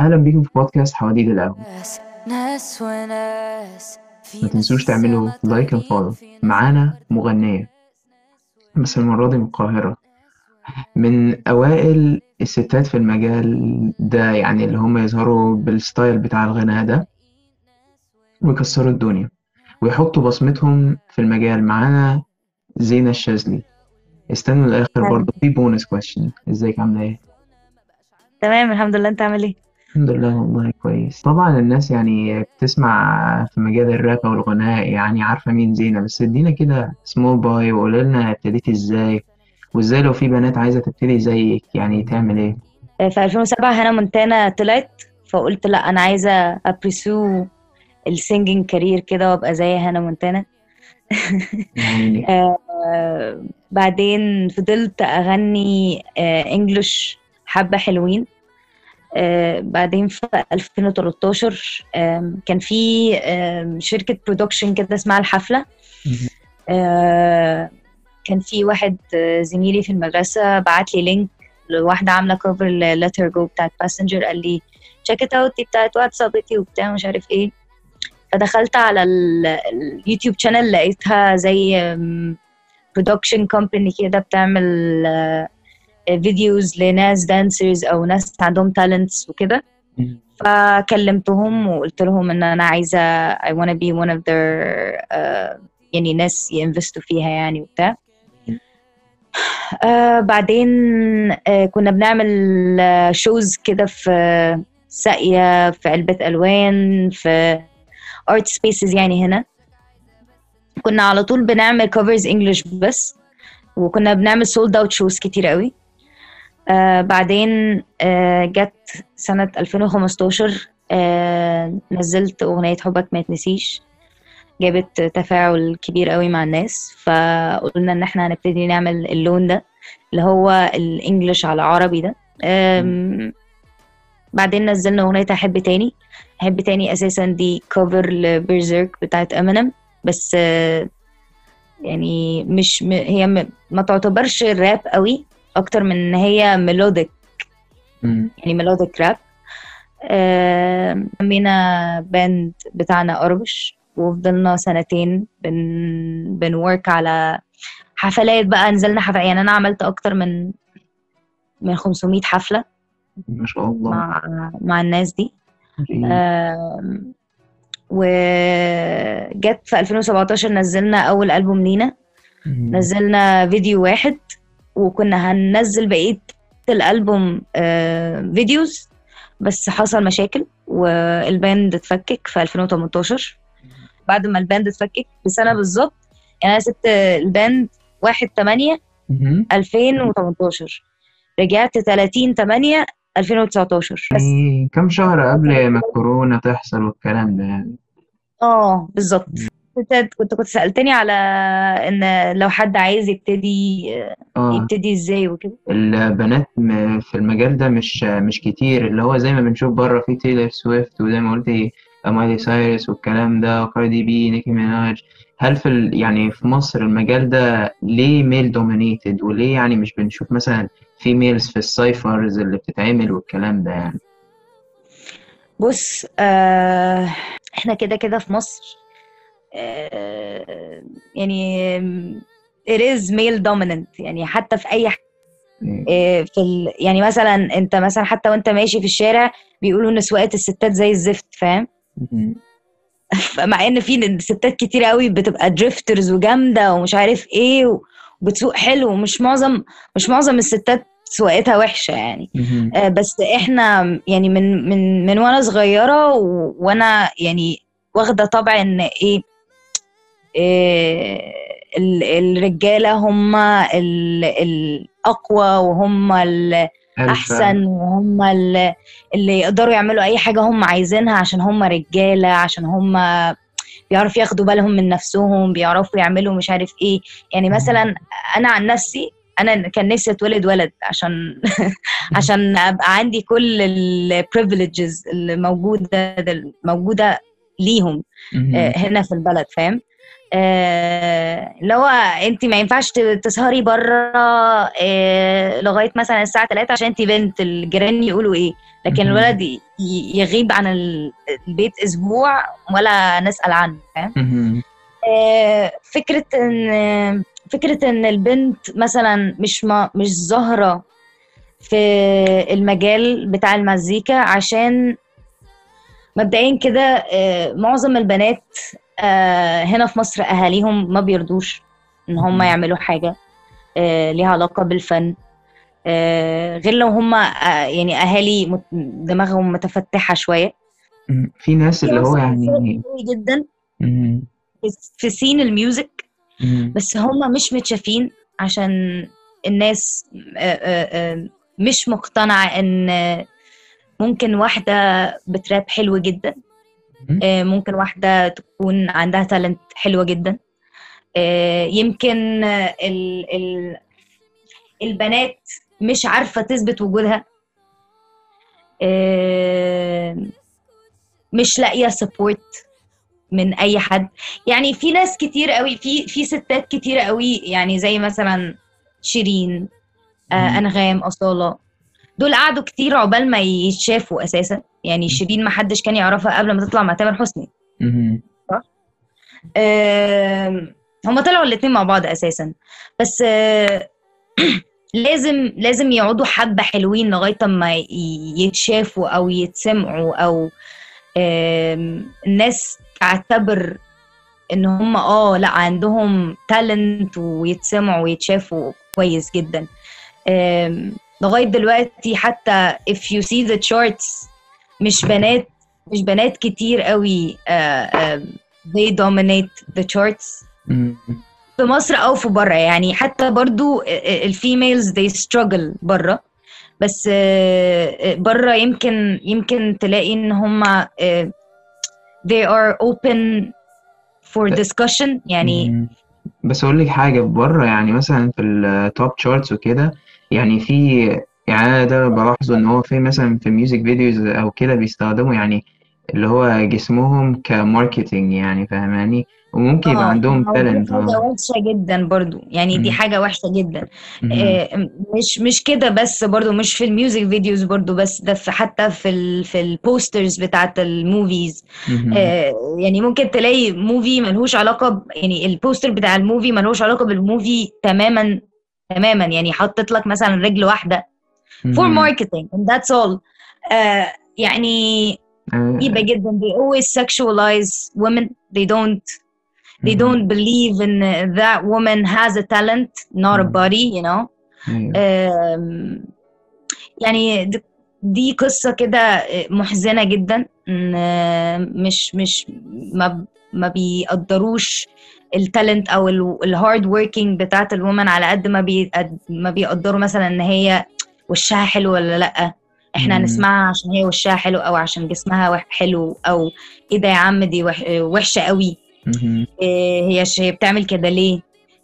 أهلا بيكم في بودكاست حواديت القهوة. ما تنسوش تعملوا like and follow معانا مغنية. بس المرة دي من القاهرة. من أوائل الستات في المجال ده يعني اللي هم يظهروا بال style بتاع الغناء ده ويكسروا الدنيا. ويحطوا بصمتهم في المجال. معانا زينة الشاذلي. استنوا للآخر برضه. في bonus question إزيك؟ عاملة إيه؟ تمام الحمد لله. أنت عامل إيه؟ الحمد لله والله كويس. طبعا الناس يعني بتسمع في مجال الراب أو الغناء يعني عارفة مين زينة بس ادينا كده small bio وقول لنا ابتديتي إزاي وإزاي لو في بنات عايزة تبتدي زيك يعني تعمل إيه؟ في 2007 Hannah Montana طلعت فقلت لا أنا عايزة أ pursue ال singing career كده وأبقى زي Hannah Montana. آه، بعدين فضلت أغني English حبة حلوين. آه، بعدين في 2013 آم، كان في شركة production كده اسمها الحفلة. آه، كان في واحد آه، زميلي في المدرسة بعت لي link لواحدة عاملة cover ل Let Her Go بتاعت Passenger قال لي check it out دي بتاعت واتسابتي وبتاع مش عارف إيه. فدخلت على ال- ال YouTube channel لقيتها زي production company كده بتعمل آه، فيديوز لناس dancers أو ناس عندهم talents وكده. فكلمتهم وقلت لهم إن أنا عايزة I wanna be one of their uh, يعني ناس ي invest وا فيها يعني وبتاع. آه بعدين آه كنا بنعمل shows كده في ساقية في علبة ألوان في art spaces يعني هنا. كنا على طول بنعمل covers English بس وكنا بنعمل sold out shows كتير قوي. آه بعدين آه جت سنة 2015 آه نزلت أغنية حبك ما يتنسيش جابت تفاعل كبير قوي مع الناس فقلنا إن إحنا هنبتدي نعمل اللون ده اللي هو ال English على عربي ده بعدين نزلنا أغنية أحب تاني أحب تاني أساسا دي كفر لبيرزيرك بتاعت أمينيم بس آه، يعني مش م... هي. ما تعتبرش راب قوي أكتر من إن هي ميلوديك. يعني ميلوديك راب عمينا باند بتاعنا أربش وفضلنا سنتين بن بنورك على حفلات بقى نزلنا حفلات يعني أنا عملت أكتر من من 500 حفلة ما شاء الله. مع مع الناس دي. وجت في 2017 نزلنا أول ألبوم لينا. نزلنا فيديو واحد. وكنا هننزل بقية الألبوم آه، فيديوز بس حصل مشاكل وال band اتفكك في 2018 بعد ما ال band اتفكك بسنة بالظبط يعني أنا سبت ال band 1 8 مهم. 2018 رجعت 30 8 2019 بس يعني كم شهر قبل ما الكورونا تحصل والكلام ده يعني؟ آه بالظبط. كنت كنت كنت سألتني على إن لو حد عايز يبتدي آه. يبتدي إزاي وكده. البنات في المجال ده مش مش كتير. اللي هو زي ما بنشوف بره في Taylor Swift وزي ما قلتي Miley Cyrus والكلام ده و Cardi B Nicki Minaj هل في ال... يعني في مصر المجال ده ليه male dominated وليه يعني مش بنشوف مثلا females في ال cyphers اللي بتتعمل والكلام ده يعني؟ بص آه إحنا كده كده في مصر آه يعني it is male dominant يعني حتى في أي ح- آه في ال يعني مثلا أنت مثلا حتى وأنت ماشي في الشارع بيقولوا إن سواقة الستات زي الزفت فاهم. مع إن في ستات كتير قوي بتبقى دريفترز وجامدة ومش عارف إيه وبتسوق حلو ومش معظم مش معظم الستات سواقتها وحشة يعني. آه، بس إحنا يعني من من من وأنا صغيرة و- وأنا يعني واخدة طبع إن إيه, الرجالة هم ال- الأقوى وهم ال- ألفا. أحسن وهم ال- اللي يقدروا يعملوا أي حاجة هم عايزينها عشان هم رجالة عشان هم بيعرفوا ياخدوا بالهم من نفسهم بيعرفوا يعملوا مش عارف إيه يعني مثلا أنا عن نفسي أنا كان نفسي أتولد ولد عشان عشان أبقى عندي كل البريفليجز اللي موجودة موجودة ليهم. آه، هنا في البلد فاهم آه، اللي هو انت ما ينفعش تسهري بره آه، لغاية مثلا الساعة 3 عشان انت بنت الجيران يقولوا إيه لكن. الولد يغيب عن ال- البيت أسبوع ولا نسأل عنه فاهم. آه، فكرة إن فكرة إن البنت مثلا مش ما مش ظاهرة في المجال بتاع المزيكا عشان مبدئيا كده آه، معظم البنات آه، هنا في مصر أهاليهم ما بيرضوش إن هم. يعملوا حاجة آه، ليها علاقة بالفن آه، غير لو هم آه، يعني أهالي دماغهم متفتحة شوية. في ناس اللي هو يعني جدا. في- سين الميوزك. بس هم مش متشافين عشان الناس آه، آه، آه، مش مقتنعة إن ممكن واحدة بتراب حلو جدا. آه، ممكن واحدة تكون عندها talent حلوة جدا. آه، يمكن آه، ال ال البنات مش عارفة تثبت وجودها. آه، مش لاقية support من أي حد. يعني في ناس كتير قوي في في ستات كتير قوي. يعني زي مثلا شيرين آه. أنغام أصالة. دول قعدوا كتير عقبال ما يتشافوا أساسا. يعني شيرين ما حدش كان يعرفها قبل ما تطلع مع تامر حسني. آم، هما طلعوا الاتنين مع بعض أساسا. بس آه، لازم لازم يقعدوا حبة حلوين لغاية ما يتشافوا أو يتسمعوا أو الناس تعتبر إن هم آه لأ عندهم تالنت ويتسمعوا ويتشافوا كويس جدا. آم، لغاية دلوقتي حتى if you see the charts مش بنات مش بنات كتير قوي آه، آه، they dominate the charts. في مصر أو في بره يعني حتى برضو ال females they struggle بره بس بره يمكن يمكن تلاقي إن هم they are open for discussion يعني. بس أقول لك حاجة بره يعني مثلا في ال top charts وكده يعني في يعني أنا ده بلاحظه إن هو في مثلا في ال music videos أو كده بيستخدموا يعني اللي هو جسمهم ك marketing يعني فاهماني وممكن يبقى آه عندهم talent حاجة آه وحشة جدا برضو يعني دي مم. حاجة وحشة جدا. آه، مش مش كده بس برضو مش في ال music videos برضو بس ده في حتى في ال في ال posters بتاعت ال movies. آه، يعني ممكن تلاقي movie ملهوش علاقة ب- يعني ال poster بتاع ال movie ملهوش علاقة بال movie تماما تماما يعني حطت لك مثلا رجل واحدة for marketing and that's all آه، يعني آه، غريبة جدا they always sexualize women they don't they don't believe in that woman has a talent not a body you know أيوه um, يعني دي قصة كده محزنة جدا مش مش ما ما بيقدروش ال talent أو ال hard working بتاعت ال women على قد ما بي ما بيقدروا مثلا إن هي وشها حلو ولا لأ إحنا. هنسمعها عشان هي وشها حلو أو عشان جسمها حلو أو إيه ده يا عم دي وح- وحشة قوي. إيه هي بتعمل كده ليه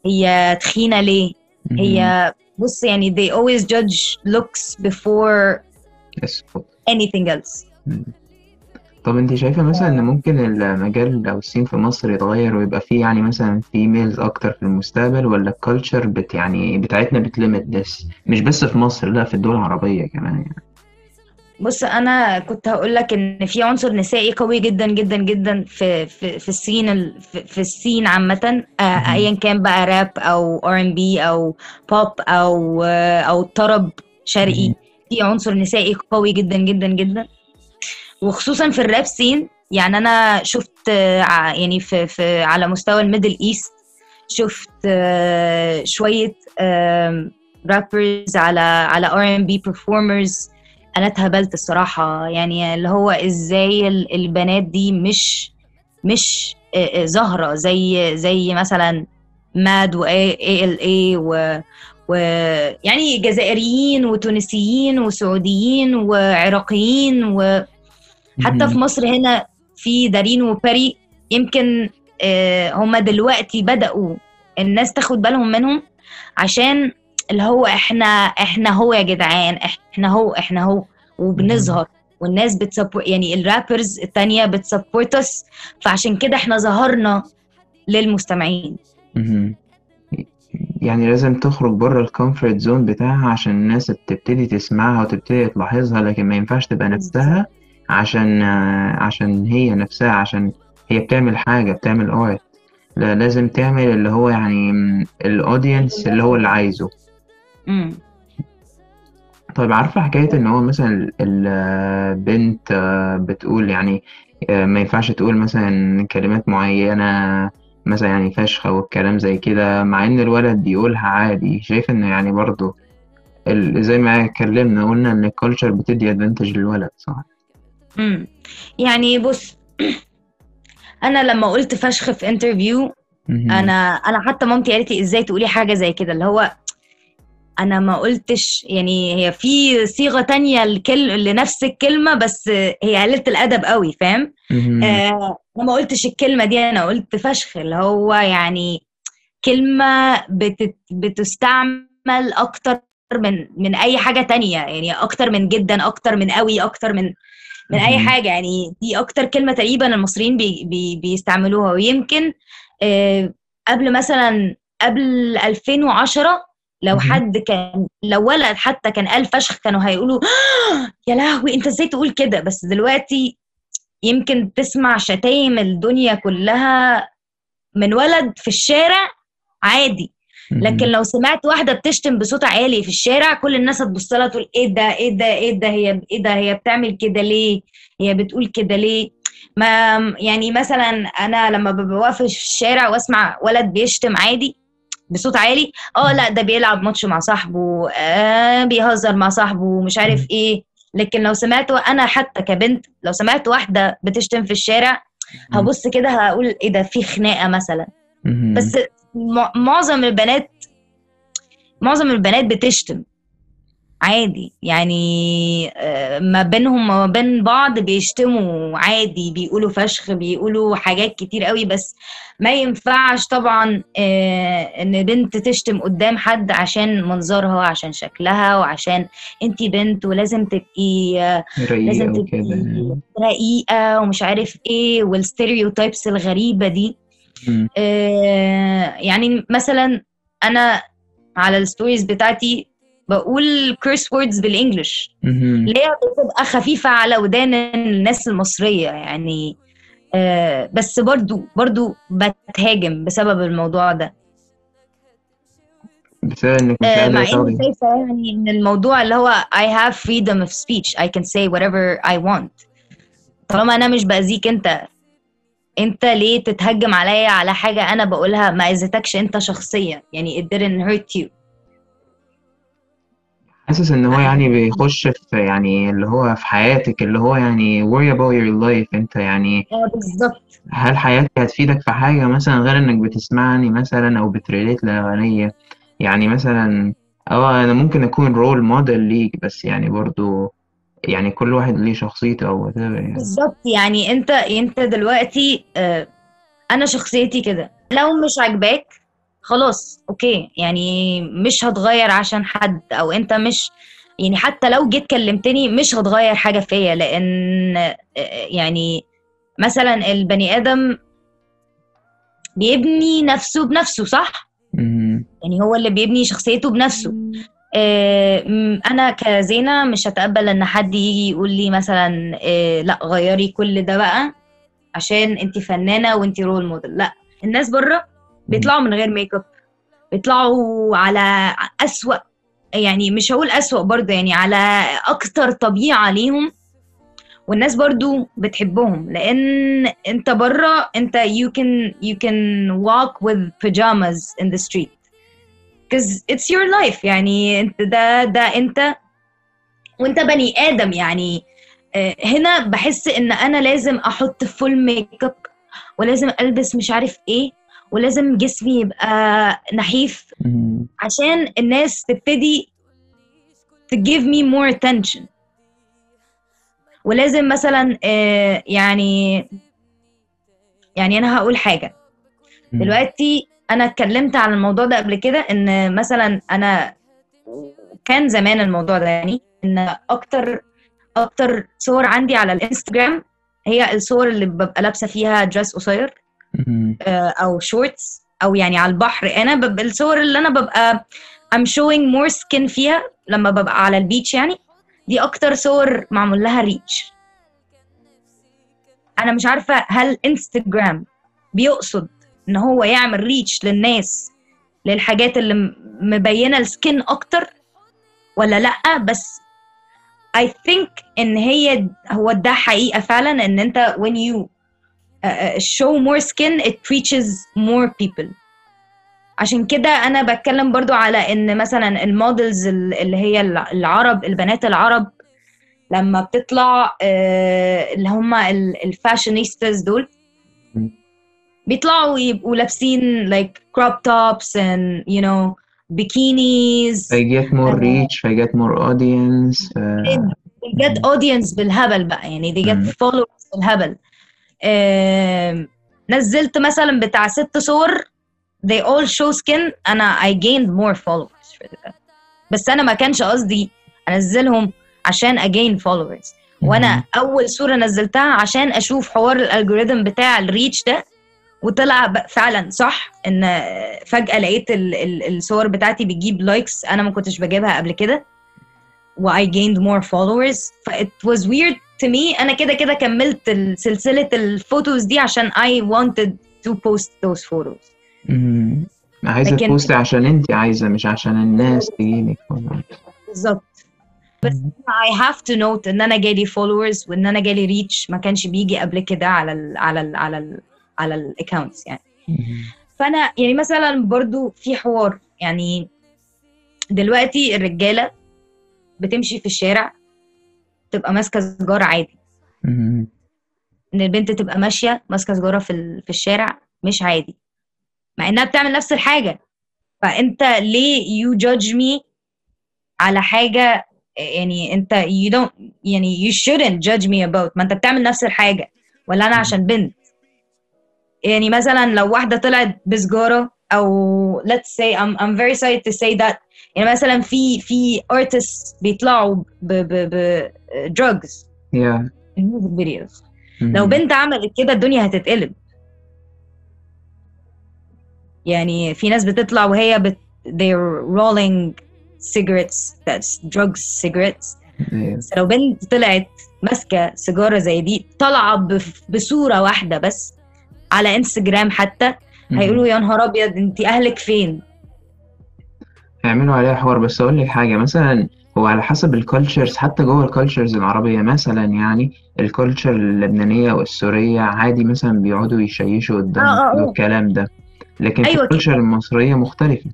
هي تخينة ليه. هي بص يعني they always judge looks before anything else. طب انت شايفة مثلا ان ممكن المجال أو ال scene في مصر يتغير ويبقى فيه يعني مثلا females أكتر في المستقبل ولا ال culture بت يعني بتاعتنا بت limit بس مش بس في مصر لا في الدول العربية كمان يعني بص أنا كنت هقول لك إن في عنصر نسائي قوي جدا جدا جدا في في في ال scene ال- في, في ال scene عامة آه،. ايا كان بقى راب أو R&B أو بوب أو آه، أو طرب شرقي. في عنصر نسائي قوي جدا جدا جدا وخصوصا في ال rap scene يعني أنا شفت آه، يعني في, في على مستوى ال Middle East شفت آه، شوية rappers على على R&B performers. أنا اتهبلت الصراحة يعني اللي هو إزاي ال- البنات دي مش مش آه، ظاهرة زي زي مثلا ماد و اي ال اي و ويعني جزائريين وتونسيين وسعوديين وعراقيين وحتى في. مصر هنا في دارين وباري يمكن آه، هما دلوقتي بدأوا الناس تاخد بالهم منهم عشان اللي هو إحنا إحنا هو يا جدعان إحنا هو إحنا هو وبنظهر والناس بتسبورت يعني الرابرز التانية بتسبورت اس فعشان كده إحنا ظهرنا للمستمعين. يعني لازم تخرج بره ال comfort zone بتاعها عشان الناس تبتدي تسمعها وتبتدي تلاحظها لكن ما ينفعش تبقى نفسها عشان آه، عشان هي نفسها عشان هي بتعمل حاجة بتعمل art لا لازم تعمل اللي هو يعني ال audience اللي هو اللي عايزه. طيب عارفة حكاية إن هو مثلا البنت بتقول يعني آه، ما ينفعش تقول مثلا كلمات معينة مثلا يعني فشخة والكلام زي كده مع إن الولد بيقولها عادي شايف إنه يعني برضه زي ما اتكلمنا قلنا إن ال culture بتدي advantage للولد صح؟ يعني بص أنا لما قلت فشخ في interview. أنا أنا حتى مامتي قالت لي إزاي تقولي حاجة زي كده اللي هو أنا ما قلتش يعني هي في صيغة تانية لكل... لنفس الكلمة بس هي قليله الأدب قوي فاهم. آه ما قلتش الكلمة دي أنا قلت فشخ اللي هو يعني كلمة بتت... بتستعمل أكتر من من أي حاجة تانية يعني أكتر من جدا أكتر من قوي أكتر من من أي. حاجة يعني دي أكتر كلمة تقريبا المصريين بي بي بيستعملوها ويمكن آه قبل مثلا قبل 2010 لو. حد كان لو ولد حتى كان قال فشخ كانوا هيقولوا يا لهوي أنت إزاي تقول كده بس دلوقتي يمكن تسمع شتايم الدنيا كلها من ولد في الشارع عادي لكن. لو سمعت واحدة بتشتم بصوت عالي في الشارع كل الناس هتبص لها تقول إيه ده؟ إيه ده؟ إيه ده؟ هي إيه ده؟ هي بتعمل كده ليه؟ هي بتقول كده ليه؟ ما يعني مثلا أنا لما ببقى واقفة في الشارع وأسمع ولد بيشتم عادي بصوت عالي آه لا ده بيلعب ماتش مع صاحبه آه بيهزر مع صاحبه مش عارف إيه. لكن لو سمعت أنا حتى كبنت لو سمعت واحدة بتشتم في الشارع هبص كده هقول إيه ده؟ في خناقة مثلا. بس معظم البنات معظم البنات بتشتم عادي يعني آه، ما بينهم وما بين بعض بيشتموا عادي بيقولوا فشخ بيقولوا حاجات كتير قوي بس ما ينفعش طبعا آه، إن بنت تشتم قدام حد عشان منظرها عشان شكلها وعشان انتي بنت ولازم تبقي آه، لازم تبقي. رقيقة ومش عارف إيه وال stereotypes الغريبة دي. آه، يعني مثلا أنا على ال stories بتاعتي بقول curse words بال English. اللي هي بتبقى خفيفة على ودان الناس المصرية يعني. آه، بس برضو برضو بتهاجم بسبب الموضوع ده. بسبب إنك مش آه، مع إني شايفة يعني إن الموضوع اللي هو I have freedom of speech I can say whatever I want. طالما أنا مش بأذيك أنت انت ليه تتهجم عليا على حاجة أنا بقولها ما اذيتكش انت شخصيا؟ يعني it didn't hurt you. حاسس إن هو يعني بيخش في يعني اللي هو في حياتك اللي هو يعني worry about your life. انت يعني آه بالظبط. هل حياتك هتفيدك في حاجة مثلا غير إنك بتسمعني مثلا أو بتريليت لأغنية؟ يعني مثلا آه أنا ممكن أكون role model ليك بس يعني برضو يعني كل واحد ليه شخصيته أو يعني. بالظبط يعني أنت أنت دلوقتي آه، أنا شخصيتي كده. لو مش عاجباك خلاص okay. يعني مش هتغير عشان حد أو أنت مش يعني حتى لو جيت كلمتني مش هتغير حاجة فيا. لأن آه، يعني مثلا البني آدم بيبني نفسه بنفسه صح. يعني هو اللي بيبني شخصيته بنفسه. أنا كزينة مش هتقبل إن حد يجي يقول لي مثلا آه، لأ غيري كل ده بقى عشان انت فنانة وانت role model لأ الناس بره بيطلعوا من غير ميك اب بيطلعوا على أسوأ يعني مش هقول أسوأ برضه يعني على أكتر طبيعة ليهم. والناس برضو بتحبهم لأن أنت بره أنت you can you can walk with pajamas in the street. Because it's your life يعني أنت ده ده أنت وأنت بني آدم يعني آه، هنا بحس إن أنا لازم أحط full makeup ولازم ألبس مش عارف إيه ولازم جسمي يبقى نحيف. عشان الناس تبتدي to give me more attention ولازم مثلا آه، يعني يعني أنا هقول حاجة. دلوقتي أنا اتكلمت عن الموضوع ده قبل كده إن مثلا أنا كان زمان الموضوع ده يعني إن أكتر أكتر صور عندي على الإنستجرام هي الصور اللي ببقى لابسة فيها dress قصير. آه، أو shorts أو يعني على البحر أنا ببقى الصور اللي أنا ببقى I'm showing more skin فيها لما ببقى على ال beach يعني دي أكتر صور معمول لها reach أنا مش عارفة هل انستجرام بيقصد إن هو يعمل reach للناس للحاجات اللي مبينة ال skin أكتر ولا لأ بس I think إن هي هو ده حقيقة فعلا إن أنت when you uh, show more skin it reaches more people عشان كده أنا بتكلم برضو على إن مثلا ال models ال- اللي هي الع- العرب البنات العرب لما بتطلع اللي هم الفاشونيستاز دول. بيطلعوا يبقوا لابسين like crop tops and you know bikinis I get more آه. reach I get more audience آه، they get audience بالهبل بقى يعني they get followers بالهبل آم، نزلت مثلا بتاع ست صور they all show skin أنا I gained more followers for that. بس أنا ما كانش قصدي انزلهم عشان gain followers وأنا اول صوره نزلتها عشان أشوف حوار ال algorithm بتاع ال reach ده وطلع فعلا صح إن فجأة لقيت ال- ال- الصور بتاعتي بتجيب likes أنا ما كنتش بجيبها قبل كده. و I gained more followers. ف it was weird to me. أنا كده كده كملت سلسلة ال photos دي عشان I wanted to post those photos. مهم. عايزة لكن- تبوستي عشان انت عايزة مش عشان الناس تجيلك. بالظبط. بس I have to note إن أنا جالي followers وإن أنا جالي reach ما كانش بيجي قبل كده على ال على ال على ال على الاكونتس يعني. فأنا يعني مثلا برضو في حوار يعني دلوقتي الرجالة بتمشي في الشارع تبقى ماسكة سيجارة عادي. إن البنت تبقى ماشية ماسكة سيجارة في في الشارع مش عادي. مع إنها بتعمل نفس الحاجة. فأنت ليه you judge me على حاجة؟ يعني أنت you don't يعني you shouldn't judge me about. ما أنت بتعمل نفس الحاجة. ولا أنا عشان بنت. يعني مثلا لو واحدة طلعت بسجارة أو let's say I'm, I'm very sorry to say that. يعني مثلا في في artists بيطلعوا ب ب ب drugs. Yeah. Music videos. مهم. لو بنت عملت كده الدنيا هتتقلب. يعني في ناس بتطلع وهي بت they're rolling cigarettes. That's drugs cigarettes. بس لو بنت طلعت ماسكة سيجارة زي دي طالعة بصورة واحدة بس. على انستجرام حتى. هيقولوا يا نهار أبيض أنت أهلك فين؟ هيعملوا عليها حوار. بس أقول لك حاجة مثلا هو على حسب ال cultures حتى جوه ال cultures العربية مثلا يعني ال culture اللبنانية والسورية عادي مثلا بيقعدوا يشيشوا قدام آه، آه، آه. الكلام ده. لكن أيوة ال culture المصرية مختلفة.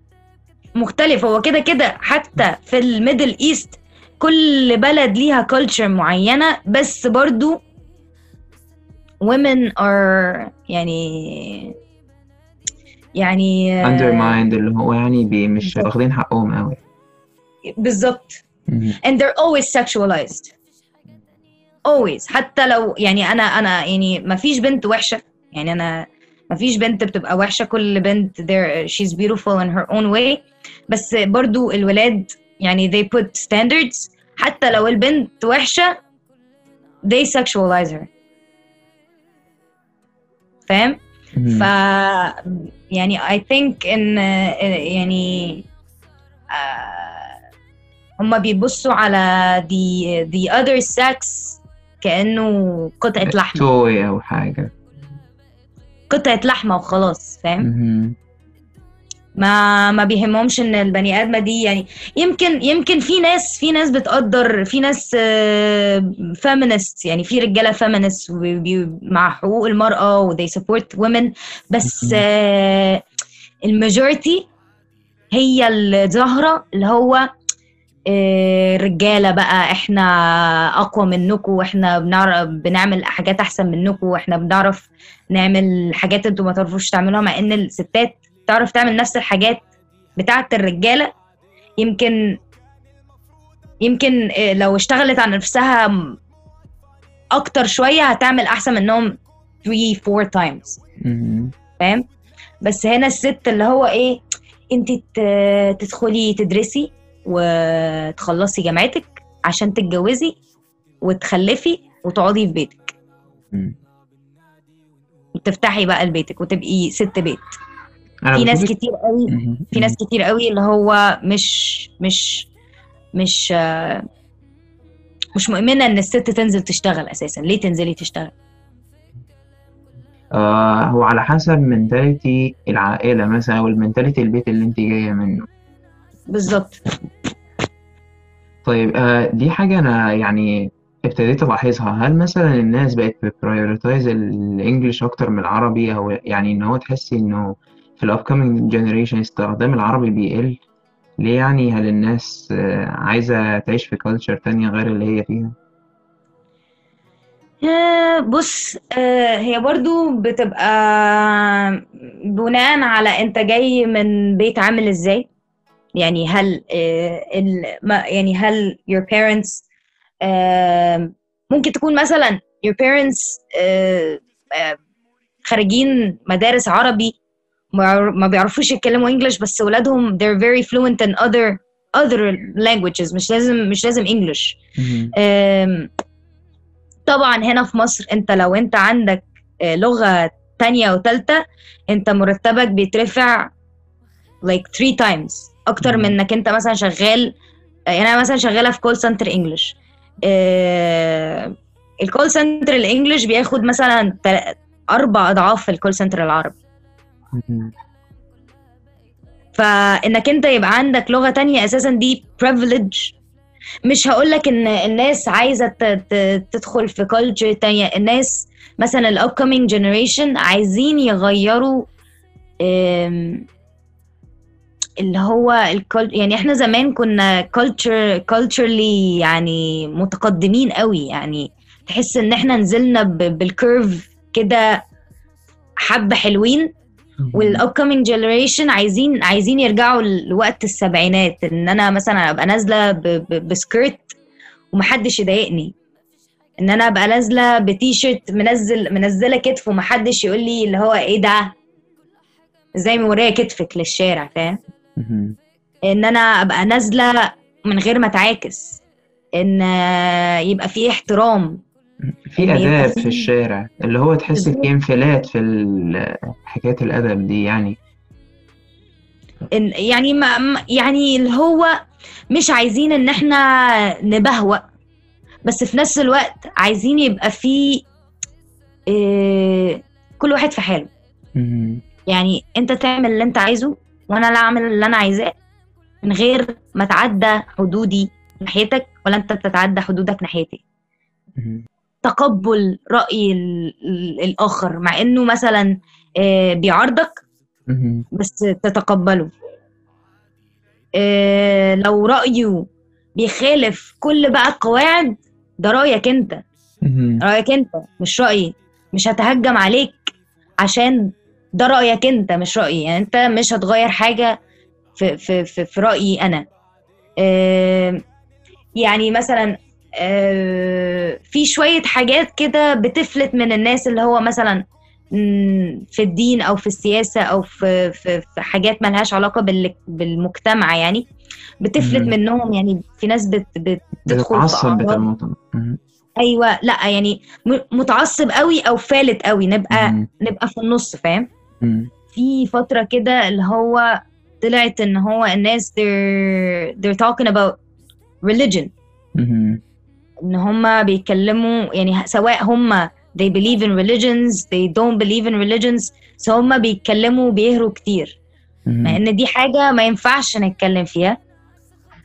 مختلف هو كده كده حتى في ال Middle East كل بلد ليها culture معينة بس برضو women are يعني يعني undermined اللي هو يعني مش. واخدين حقهم قوي بالظبط and they're always sexualized. Always. حتى لو يعني أنا أنا يعني ما فيش بنت وحشة. يعني أنا ما فيش بنت بتبقى وحشة. كل بنت there she's beautiful in her own way. بس برضو الولاد يعني they put standards. حتى لو البنت وحشة they sexualize her. فاهم؟ ف يعني I think إن يعني آه، هما بيبصوا على the the other sex كأنه قطعة لحمة توي أو حاجة قطعة لحمة وخلاص فاهم؟ ما ما بيهمهمش إن البني آدمة دي يعني يمكن يمكن في ناس في ناس بتقدر في ناس feminist يعني في رجالة feminist مع حقوق المرأة و they support women بس. آه، ال majority هي الظاهرة اللي هو آه، رجاله بقى إحنا أقوى منكم وإحنا بنعرف بنعمل حاجات أحسن منكم وإحنا بنعرف نعمل حاجات أنتوا ما تعرفوش تعملوها مع إن الستات تعرف تعمل نفس الحاجات بتاعه الرجالة؟ يمكن يمكن آه، لو اشتغلت على نفسها أكتر شوية هتعمل أحسن منهم 3 4 times. مهم. فاهم؟ بس هنا الست اللي هو إيه انت تدخلي تدرسي وتخلصي جامعتك عشان تتجوزي وتخلفي وتقعدي في بيتك. وتفتحي بقى لبيتك وتبقي ست بيت. في ناس كتير قوي. في ناس كتير قوي اللي هو مش مش مش مش مؤمنة إن الست تنزل تشتغل أساسا. ليه تنزلي تشتغل؟ آه هو على حسب mentality العائلة مثلا أو ال mentality البيت اللي أنت جاية منه. بالظبط. طيب آه دي حاجة أنا يعني ابتديت ألاحظها. هل مثلا الناس بقت بت prioritize ال English أكتر من العربي؟ أو يعني إن هو تحسي إنه في ال upcoming generation استخدام العربي بيقل؟ ليه يعني؟ هل الناس آه عايزة تعيش في culture تانية غير اللي هي فيها؟ آه، بص آه، هي برضو بتبقى بناء على أنت جاي من بيت عامل إزاي. يعني هل يعني هل your parents ممكن تكون مثلا your parents خارجين مدارس عربي ما بيعرفوش يتكلموا English بس ولادهم they're very fluent in other other languages مش لازم مش لازم English طبعا هنا في مصر انت لو انت عندك آه، لغة تانية وتالتة انت مرتبك بيترفع like three times أكتر. من انك انت مثلا شغال آه، يعني أنا مثلا شغالة في call center English ال call center ال English بياخد مثلا أربع أضعاف ال call center العربي. فإنك أنت يبقى عندك لغة تانية أساسا دي privilege. مش هقولك إن الناس ت- تدخل في culture تانية. الناس مثلا ال upcoming generation عايزين يغيروا اللي هو يعني إحنا زمان كنا culture culturally يعني متقدمين قوي. يعني تحس إن إحنا نزلنا ب- بال curve كده حبة حلوين. وال upcoming generation عايزين عايزين يرجعوا لوقت السبعينات إن أنا مثلا أبقى نازلة ب skirt ومحدش يضايقني. إن أنا أبقى نازلة بتيشيرت منزل منزلة كتف ومحدش يقول لي اللي هو إيه ده؟ دي مورية كتفك للشارع فاهم. إن أنا أبقى نازلة من غير ما أتعاكس. إن يبقى في احترام. في آداب في- الشارع اللي هو تحس انفلات في ال- حكاية الأدب دي يعني يعني ما يعني اللي هو مش عايزين إن إحنا نبهوأ بس في نفس الوقت عايزين يبقى في إيه كل واحد في حاله. يعني أنت تعمل اللي أنت عايزه وأنا لا أعمل اللي أنا عايزاه من غير ما تعدى حدودي ناحيتك ولا أنت تتعدى حدودك ناحيتي. تقبل رأي ال- ال- الآخر مع إنه مثلا آه، بيعارضك. بس تتقبله. آه، لو رأيه بيخالف كل بقى القواعد ده رأيك أنت. رأيك أنت مش رأيي. مش هتهجم عليك عشان ده رأيك أنت مش رأيي. يعني أنت مش هتغير حاجة في, في, في, في رأيي أنا. آه، يعني مثلا في شوية حاجات كده بتفلت من الناس اللي هو مثلا مم، في الدين أو في السياسة أو في, في, في حاجات ملهاش علاقة بال- بالمجتمع يعني بتفلت مم. منهم يعني في ناس بت بت بتدخل في. أيوه لأ يعني متعصب قوي أو فالت قوي نبقى مهم. نبقى في النص فاهم. في فترة كده اللي هو طلعت إن هو الناس they're they're talking about religion مهم. إن هم بيتكلموا يعني سواء هم they believe in religions they don't believe in religions so هم بيتكلموا بيهروا كتير مع. إن دي حاجة ما ينفعش نتكلم فيها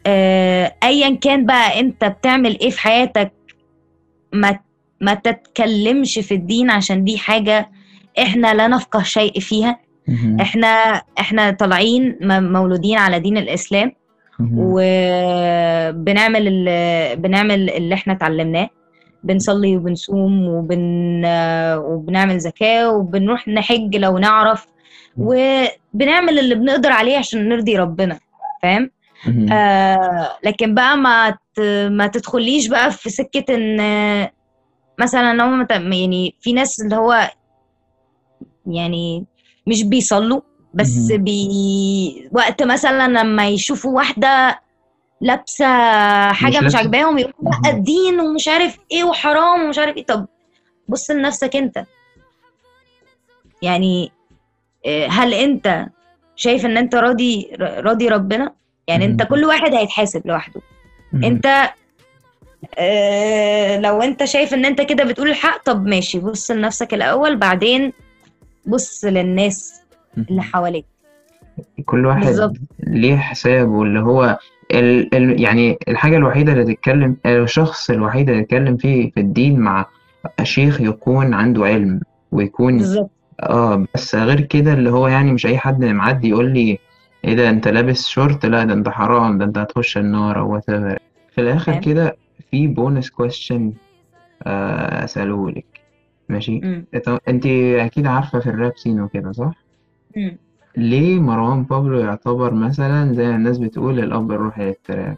آه، ايا كان بقى أنت بتعمل إيه في حياتك ما ما تتكلمش في الدين عشان دي حاجة إحنا لا نفقه شيء فيها. إحنا إحنا طالعين مولودين على دين الإسلام. وبنعمل اللي بنعمل اللي إحنا اتعلمناه. بنصلي وبنصوم وبن وبنعمل زكاة وبنروح نحج لو نعرف. وبنعمل اللي بنقدر عليه عشان نرضي ربنا فاهم. آه لكن بقى ما ت... ما تدخليش بقى في سكة إن مثلا هم يعني في ناس اللي هو يعني مش بيصلوا بس. بي وقت مثلا لما يشوفوا واحدة لابسة حاجة مش لابسة- عاجباهم يقولوا لأ. الدين ومش عارف إيه وحرام ومش عارف إيه طب بص لنفسك أنت يعني آه، هل أنت شايف إن أنت راضي راضي ربنا يعني أنت. كل واحد هيتحاسب لوحده. أنت آه، لو أنت شايف إن أنت كده بتقول الحق طب ماشي بص لنفسك الأول بعدين بص للناس اللي. حواليك كل واحد بالظبط. ليه حسابه اللي هو ال ال يعني الحاجة الوحيدة اللي تتكلم الشخص الوحيد اللي يتكلم فيه في الدين مع شيخ يكون عنده علم ويكون بالظبط آه بس غير كده اللي هو يعني مش أي حد معدي يقول لي إيه ده أنت لابس شورت لا ده أنت حرام ده أنت هتخش النار أو whatever في فاهم. كده في bonus question أسأله لك ماشي أنت أكيد عارفة في ال rap scene وكده صح؟ مم. ليه مروان بابلو يعتبر مثلا زي ما الناس بتقول الأب الروحي لل trap؟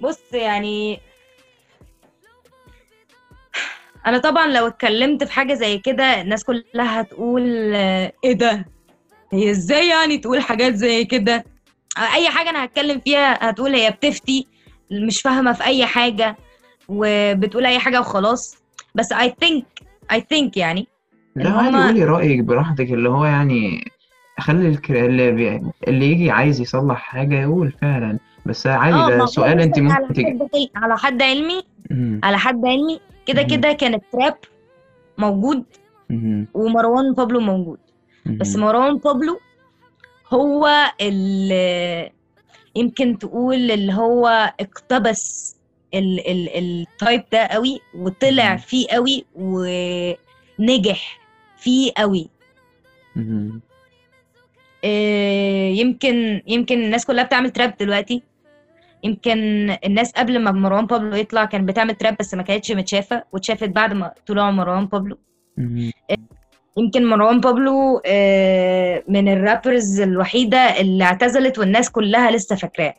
بص يعني أنا طبعا لو اتكلمت في حاجة زي كده الناس كلها هتقول آه، إيه ده هي إزاي يعني تقول حاجات زي كده أي حاجة أنا هتكلم فيها هتقول هي بتفتي مش فاهمة في أي حاجة وبتقول أي حاجة وخلاص بس I think I think يعني لا عادي هما- قولي رأيك براحتك اللي هو يعني خلي الكر... اللي, بي... اللي يجي عايز يصلح حاجة يقول فعلا بس عادي آه ده ما هو سؤال انت بص، على ممكن تج... حد على حد علمي مم. على حد علمي كده. كده كان التراب موجود مهم. ومروان بابلو موجود بس مهم. مروان بابلو هو اللي يمكن تقول اللي هو اقتبس ال ال التايب ده قوي وطلع. فيه قوي ونجح فيه قوي. آه، يمكن يمكن الناس كلها بتعمل تراب دلوقتي. يمكن الناس قبل ما مروان بابلو يطلع كانت بتعمل تراب بس ما كانتش متشافة واتشافت بعد ما طلع مروان بابلو. مهم. يمكن مروان بابلو آه، من الرابرز الوحيدة اللي اعتزلت والناس كلها لسه فاكراه.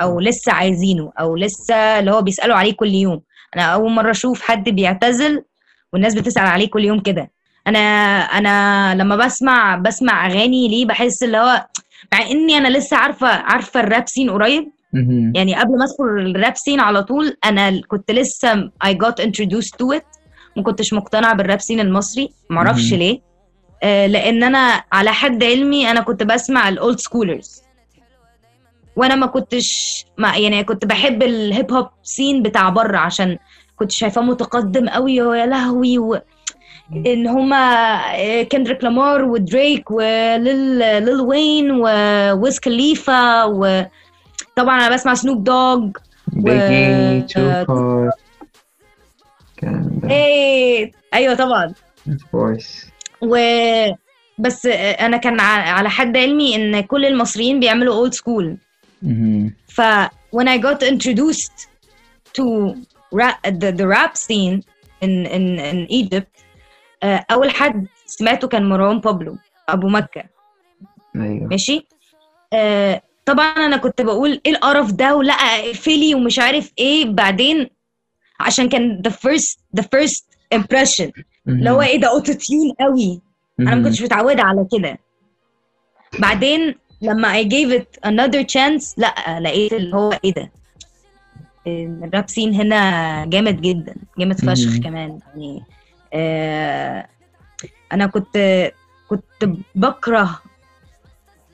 أو لسه عايزينه أو لسه اللي هو بيسألوا عليه كل يوم. أنا أول مرة أشوف حد بيعتزل والناس بتسأل عليه كل يوم كده. أنا أنا لما بسمع بسمع أغاني ليه بحس اللي هو مع إني أنا لسه عارفة عارفة ال rap scene قريب. يعني قبل ما أدخل ال rap scene على طول أنا كنت لسه I got introduced to it. ما كنتش مقتنعة بال rap scene المصري. معرفش. ليه. آه لأن أنا على حد علمي أنا كنت بسمع ال old schoolers وأنا ما كنتش ما يعني كنت بحب ال hip hop scene بتاع بره عشان كنت شايفاه متقدم قوي ويا لهوي و... إن هما كندريك لامار ودريك وليل ليل وين وويز خليفة وطبعا أنا بسمع سنوب دوج بيجي و- ده إيه أيوه طبعا. و بس أنا كان على حد علمي إن كل المصريين بيعملوا old school. ف when I got introduced to rap, the, the rap scene in in in Egypt آه، أول حد سمعته كان مروان بابلو أبو مكة. أيوه. ماشي؟ آه طبعا أنا كنت بقول إيه القرف ده ولا اقفلي ومش عارف إيه. بعدين عشان كان the first the first impression. اللي هو إيه ده auto-tune قوي. أنا ما كنتش متعودة على كده. بعدين لما I gave it another chance لا لقيت اللي هو إيه ده؟ ال rap scene هنا جامد جدا جامد فشخ. كمان. يعني آه أنا كنت كنت بكره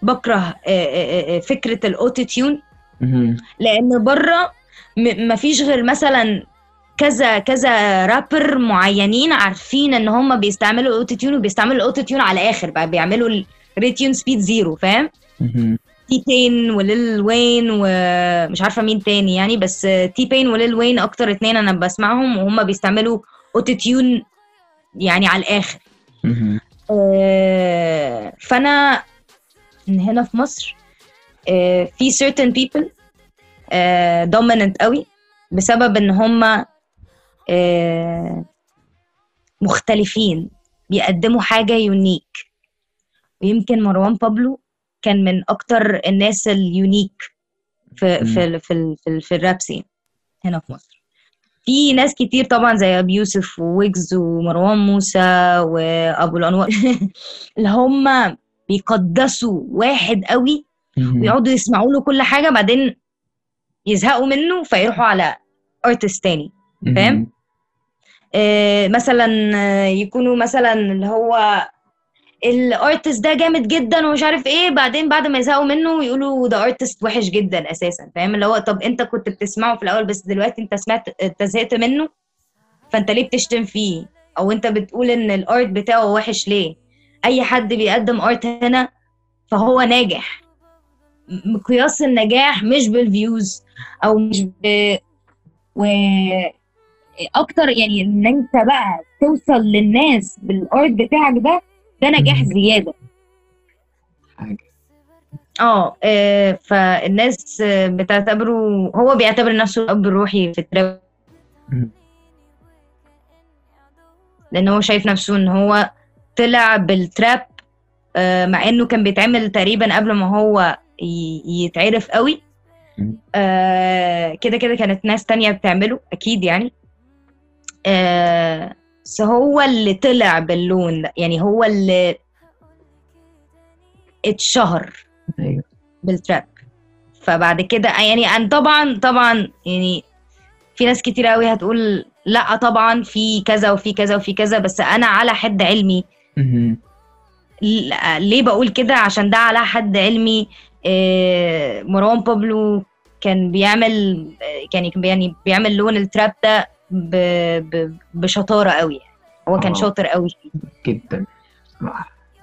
بكره آه، آه، آه، فكرة ال auto-tune. لأن بره مفيش غير مثلا كذا كذا رابر معينين عارفين إن هم بيستعملوا ال auto-tune وبيستعملوا ال auto-tune على الآخر بقى بيعملوا ال retune speed zero فاهم. تي بين وليل وين ومش عارفة مين تاني يعني بس تي بين وليل وين أكتر اتنين أنا بسمعهم وهم بيستعملوا auto-tune يعني على الآخر. آه، فأنا من هنا في مصر آه، في certain people آه، dominant قوي بسبب إن هم آه، مختلفين بيقدموا حاجة unique ويمكن مروان بابلو كان من أكتر الناس ال unique في. في في في, في ال rap scene هنا في مصر في ناس كتير طبعا زي أبيوسف وويجز ومروان موسى وأبو الأنوار اللي هم بيقدسوا واحد قوي. ويقعدوا يسمعوا له كل حاجة بعدين يزهقوا منه فيروحوا على artist تاني فاهم؟ آه، مثلا آه، يكونوا مثلا اللي هو ال artist ده جامد جدا ومش عارف إيه بعدين بعد ما يزهقوا منه يقولوا ده artist وحش جدا أساسا. فاهم؟ اللي هو طب أنت كنت بتسمعه في الأول بس دلوقتي أنت سمعت أنت زهقت منه فأنت ليه بتشتم فيه؟ أو أنت بتقول إن ال art بتاعه وحش ليه؟ أي حد بيقدم art هنا فهو ناجح. مقياس النجاح مش بال views أو مش ب... و أكتر يعني إن أنت بقى توصل للناس بال art بتاعك ده ده نجاح. زيادة حاجة آه آه، فالناس آه، بتعتبره هو بيعتبر نفسه الاب الروحي في ال trap. لأن هو شايف نفسه إن هو طلع بالتراب آه، مع إنه كان بيتعمل تقريبا قبل ما هو يتعرف قوي. آه، كده كده كانت ناس تانية بتعمله أكيد يعني آه، هو اللي طلع باللون ده. يعني هو اللي اتشهر أيوه. بالتراب. فبعد كده يعني طبعا طبعا يعني في ناس كتير قوي هتقول لأ طبعا في كذا وفي كذا وفي كذا بس أنا على حد علمي. ليه بقول كده؟ عشان ده على حد علمي. آه، مروان بابلو كان بيعمل آه، كان يعني بيعمل لون التراب ده ب- ب- بشطارة قوي هو كان آه. شاطر قوي جدا.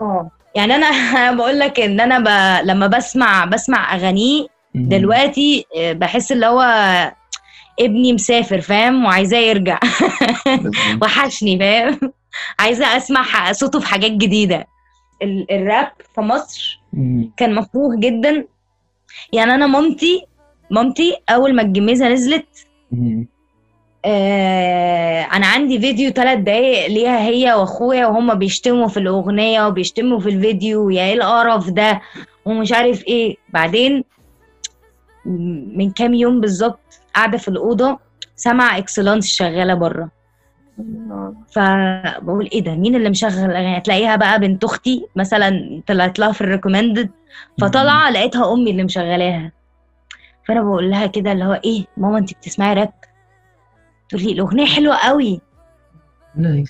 آه يعني أنا بقول لك إن أنا ب... لما بسمع بسمع أغانيه. دلوقتي آه، بحس اللي هو ابني مسافر فاهم وعايزاه يرجع. وحشني فاهم عايزة أسمع صوته في حاجات جديدة ال- الراب في مصر. كان مكروه جدا يعني أنا مامتي مامتي أول ما الجميزة نزلت. آه أنا عندي فيديو ثلاث دقايق ليها هي وأخويا وهما بيشتموا في الأغنية وبيشتموا في الفيديو يا إيه القرف ده؟ ومش عارف إيه. بعدين من كام يوم بالظبط قاعدة في الأوضة سمع إكسلانس شغالة بره. فبقول إيه ده؟ مين اللي مشغل؟ الاغاني هتلاقيها بقى بنت أختي مثلا طلعت لها في ال recommended فطالعة لقيتها أمي اللي مشغلاها. فأنا بقول لها كده اللي هو إيه؟ ماما انت بتسمعي راب تقول لي الاغنيه حلوة قوي.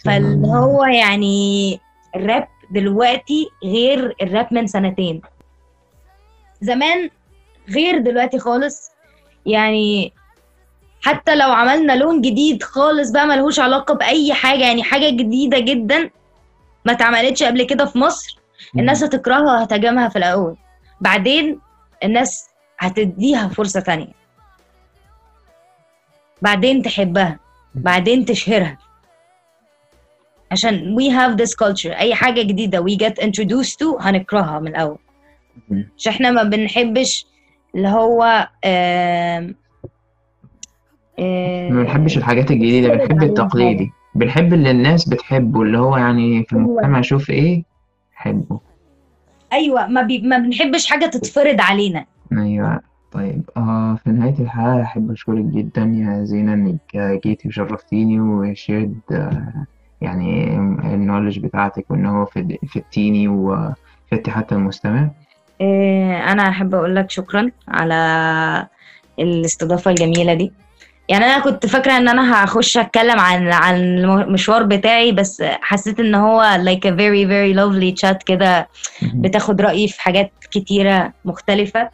فاللي. هو يعني الراب دلوقتي غير الراب من سنتين. زمان غير دلوقتي خالص. يعني حتى لو عملنا لون جديد خالص بقى ملهوش علاقة بأي حاجة يعني حاجة جديدة جدا ما اتعملتش قبل كده في مصر الناس هتكرهها وهتهاجمها في الأول. بعدين الناس هتديها فرصة تانية. بعدين تحبها بعدين تشهرها. عشان we have this culture. أي حاجة جديدة we get introduced to هنكرهها من الأول. مم. مش إحنا ما بنحبش اللي هو آم، آم، ما بنحبش الحاجات الجديدة نتفرج بنحب التقليدي. بنحب اللي الناس بتحبه اللي هو يعني في أيوة. المجتمع يشوف إيه حبه. أيوه ما, بي... ما بنحبش حاجة تتفرض علينا. أيوه. طيب آه في نهاية الحلقة أحب أشكرك جدا يا زينة إنك جيتي وشرفتيني وشيرد آه يعني النولج بتاعتك وإن هو فد- فدتيني وفدتي حتى المستمع. آه، أنا أحب أقول لك شكرا على الاستضافة الجميلة دي. يعني أنا كنت فاكرة إن أنا هخش أتكلم عن عن المشوار بتاعي بس حسيت إن هو like a very very lovely chat كده بتاخد رأيي في حاجات كتيرة مختلفة.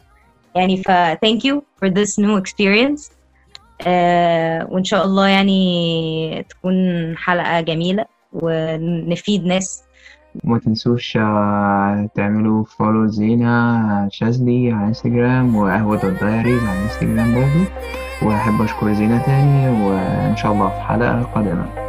يعني ف thank you for this new experience. آه وإن شاء الله يعني تكون حلقة جميلة ونفيد ناس. وما تنسوش آه، تعملوا follow زينة شاذلي على انستجرام وقهوة الدايريز على انستجرام برضو. وأحب أشكر زينة تاني وإن شاء الله في حلقة قادمة.